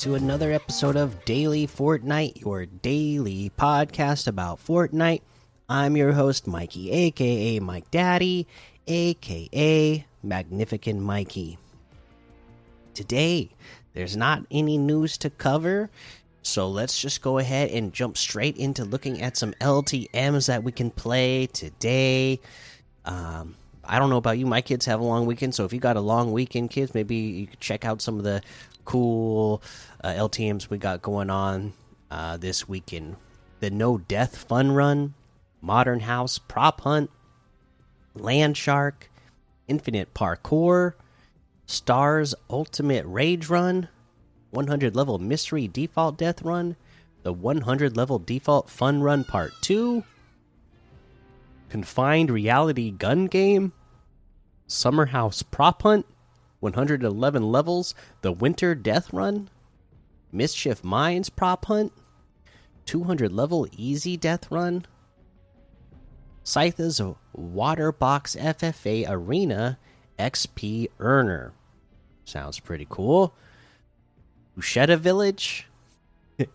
to another episode of Daily Fortnite, your daily podcast about Fortnite. I'm your host, Mikey, aka Mike Daddy, aka Magnificent Mikey. Today, there's not any news to cover, so let's just go ahead and jump straight into looking at some LTMs that we can play today. Um, I don't know about you. My kids have a long weekend, so if you got a long weekend, kids, maybe you could check out some of the cool uh, LTMs we got going on uh, this weekend. The No Death Fun Run, Modern House Prop Hunt, Land Shark, Infinite Parkour, Stars Ultimate Rage Run, 100 level Mystery Default Death Run, the 100 level Default Fun Run Part 2, Confined Reality Gun Game, Summer House Prop Hunt, 111 levels, the Winter Death Run, Mischief Mines Prop Hunt, 200 level Easy Death Run, Scytha's Water Box FFA Arena XP Earner. Sounds pretty cool. Ushetta Village,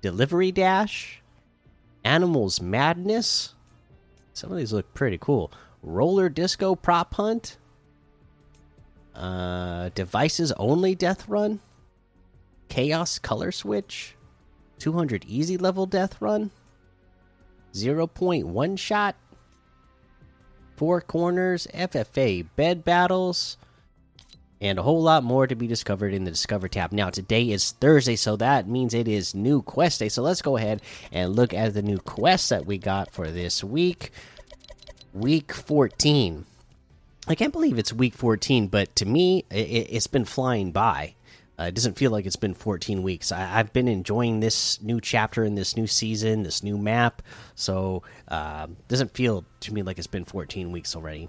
Delivery Dash, Animals Madness. Some of these look pretty cool. Roller Disco Prop Hunt, uh, Devices Only Death Run, Chaos Color Switch, 200 Easy Level Death Run, 0.1 Shot, Four Corners, FFA Bed Battles, and a whole lot more to be discovered in the Discover tab. Now, today is Thursday, so that means it is new quest day. So let's go ahead and look at the new quests that we got for this week. Week 14. I can't believe it's week 14, but to me, it, has been flying by. Uh, it doesn't feel like it's been 14 weeks. I, have been enjoying this new chapter in this new season, this new map. So, uh, doesn't feel to me like it's been 14 weeks already.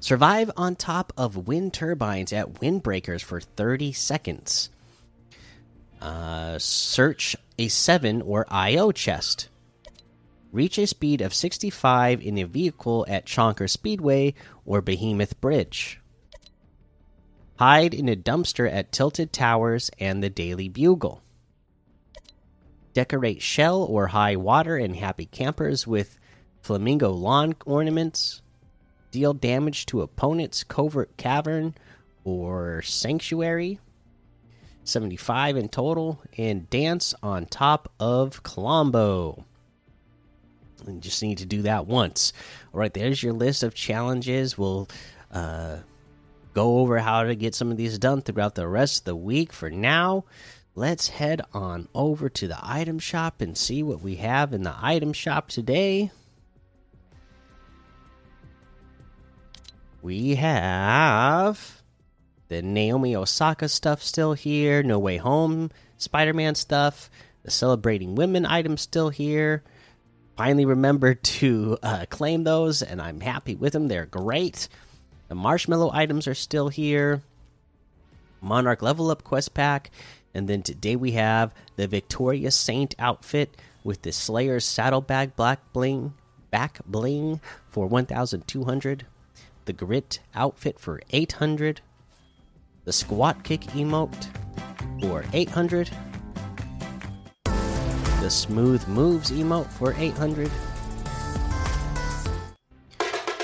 Survive on top of wind turbines at windbreakers for 30 seconds. Uh, search a 7 or IO chest. Reach a speed of 65 in a vehicle at Chonker Speedway or Behemoth Bridge. Hide in a dumpster at Tilted Towers and the Daily Bugle. Decorate shell or high water and happy campers with flamingo lawn ornaments. Deal damage to opponents' covert cavern or sanctuary. 75 in total. And dance on top of Colombo. And just need to do that once. All right, there's your list of challenges. We'll uh, go over how to get some of these done throughout the rest of the week. For now, let's head on over to the item shop and see what we have in the item shop today. We have the Naomi Osaka stuff still here, No Way Home Spider Man stuff, the Celebrating Women item still here finally remembered to uh, claim those, and I'm happy with them. They're great. The marshmallow items are still here. Monarch level up quest pack. And then today we have the Victoria Saint outfit with the Slayer's saddlebag black bling back bling for 1200. The Grit outfit for 800. The squat kick emote for 800 the Smooth Moves emote for 800.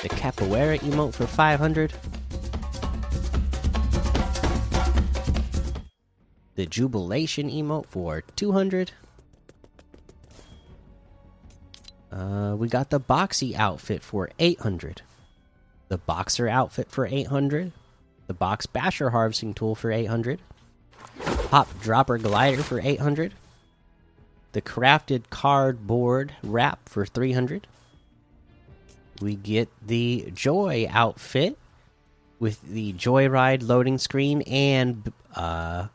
The Capoeira emote for 500. The Jubilation emote for 200. Uh, we got the Boxy outfit for 800. The Boxer outfit for 800. The Box Basher harvesting tool for 800. Pop Dropper glider for 800 the crafted cardboard wrap for 300 we get the joy outfit with the joyride loading screen and uh,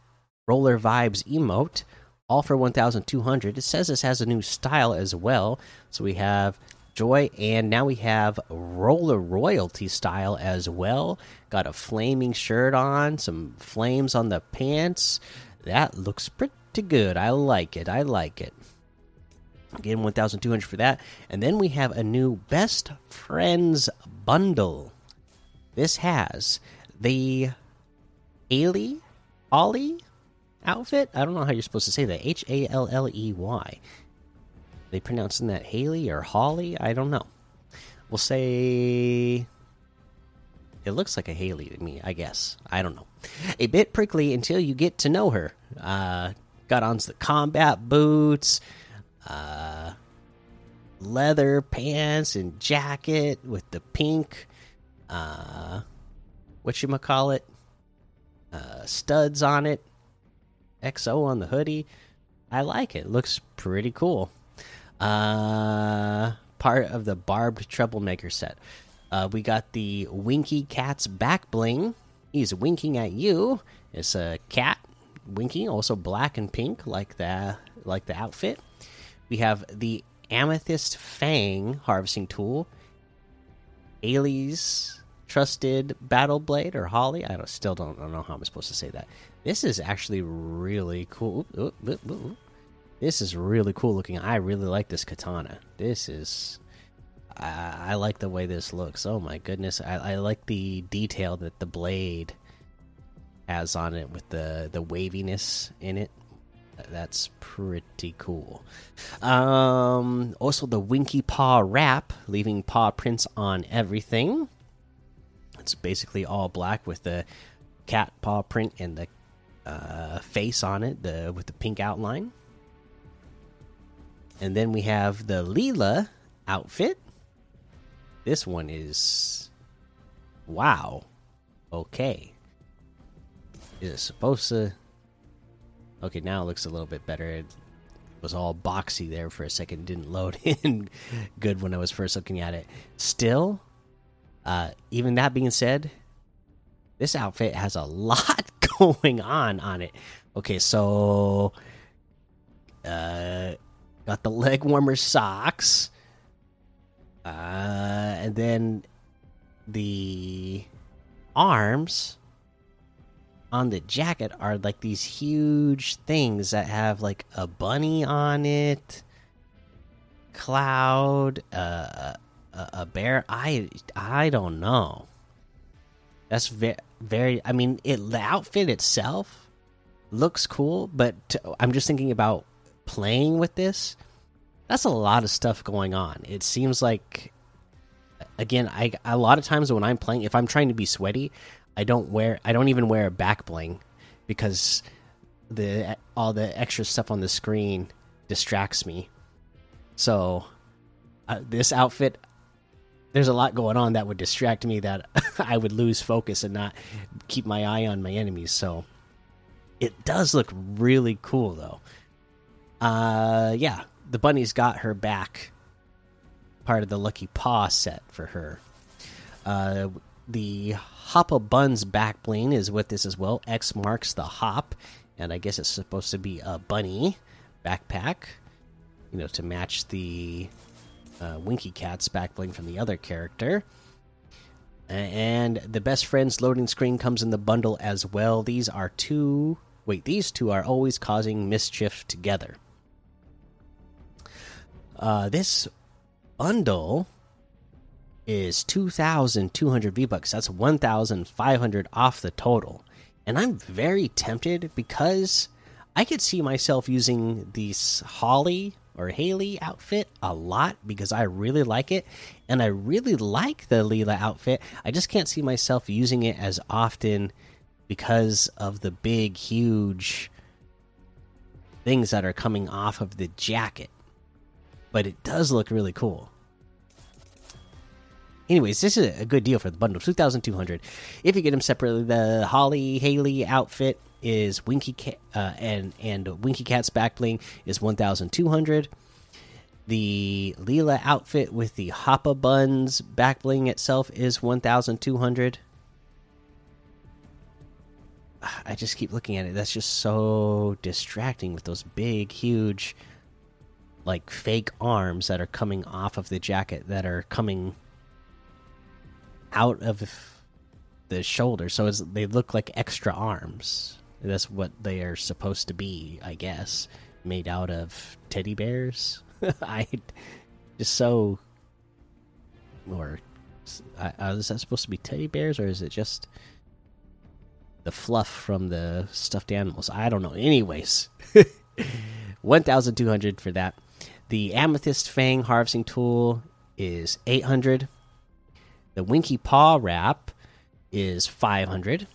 roller vibes emote all for 1200 it says this has a new style as well. So we have joy and now we have roller royalty style as well. Got a flaming shirt on some flames on the pants. That looks pretty good. I like it. I like it. Again, 1,200 for that. And then we have a new Best Friends bundle. This has the Ailey, Ollie, outfit. I don't know how you're supposed to say that. H A L L E Y. They pronouncing that Haley or Holly? I don't know. We'll say it looks like a Haley to me. I guess I don't know. A bit prickly until you get to know her. Uh, got on the combat boots, uh, leather pants and jacket with the pink. Uh, what you call it? Uh, studs on it. XO on the hoodie. I like it. Looks pretty cool. Uh, part of the barbed troublemaker set. Uh, we got the Winky Cat's back bling. He's winking at you. It's a cat winking, also black and pink, like the like the outfit. We have the Amethyst Fang harvesting tool. Ailey's trusted battle blade or Holly. I don't, still don't, don't, know how I'm supposed to say that. This is actually really cool. This is really cool looking. I really like this katana. This is. I, I like the way this looks. Oh my goodness. I, I like the detail that the blade has on it with the, the waviness in it. That's pretty cool. Um, also, the Winky Paw wrap, leaving paw prints on everything. It's basically all black with the cat paw print and the uh, face on it, the with the pink outline. And then we have the Leelah outfit. This one is wow. Okay. Is it supposed to Okay, now it looks a little bit better. It was all boxy there for a second, didn't load in good when I was first looking at it. Still, uh, even that being said, this outfit has a lot going on on it. Okay, so uh, got the leg warmer socks, uh, and then the arms on the jacket are like these huge things that have like a bunny on it, cloud, uh, a, a bear. I I don't know. That's very very. I mean, it the outfit itself looks cool, but I'm just thinking about playing with this. That's a lot of stuff going on. It seems like again, I a lot of times when I'm playing, if I'm trying to be sweaty, I don't wear I don't even wear a back bling because the all the extra stuff on the screen distracts me. So uh, this outfit there's a lot going on that would distract me that I would lose focus and not keep my eye on my enemies. So it does look really cool though. Uh yeah, the bunny's got her back part of the lucky paw set for her. Uh the Hoppa Buns back bling is with this as well. X marks the hop, and I guess it's supposed to be a bunny backpack, you know, to match the uh, Winky Cat's back bling from the other character. And the best friends loading screen comes in the bundle as well. These are two. Wait, these two are always causing mischief together. Uh, this bundle is 2,200 V bucks. That's 1,500 off the total. And I'm very tempted because I could see myself using this Holly or Haley outfit a lot because I really like it. And I really like the Leelah outfit. I just can't see myself using it as often because of the big, huge things that are coming off of the jacket. But it does look really cool. Anyways, this is a good deal for the bundle, two thousand two hundred. If you get them separately, the Holly Haley outfit is Winky Cat, uh, and and Winky Cat's back bling is one thousand two hundred. The Leelah outfit with the Hoppa Buns back bling itself is one thousand two hundred. I just keep looking at it. That's just so distracting with those big, huge, like fake arms that are coming off of the jacket that are coming out of the shoulder, so they look like extra arms. That's what they are supposed to be, I guess, made out of teddy bears. I just so, or uh, is that supposed to be teddy bears, or is it just? the fluff from the stuffed animals. I don't know. Anyways, 1200 for that. The Amethyst Fang harvesting tool is 800. The Winky Paw wrap is 500.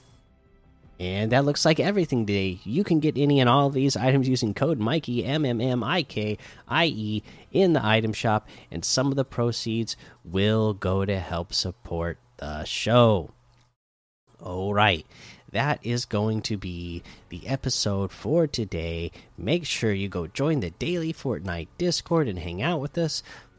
And that looks like everything today. You can get any and all of these items using code Mikey M M M I K I E in the item shop, and some of the proceeds will go to help support the show. All right, that is going to be the episode for today. Make sure you go join the daily Fortnite Discord and hang out with us.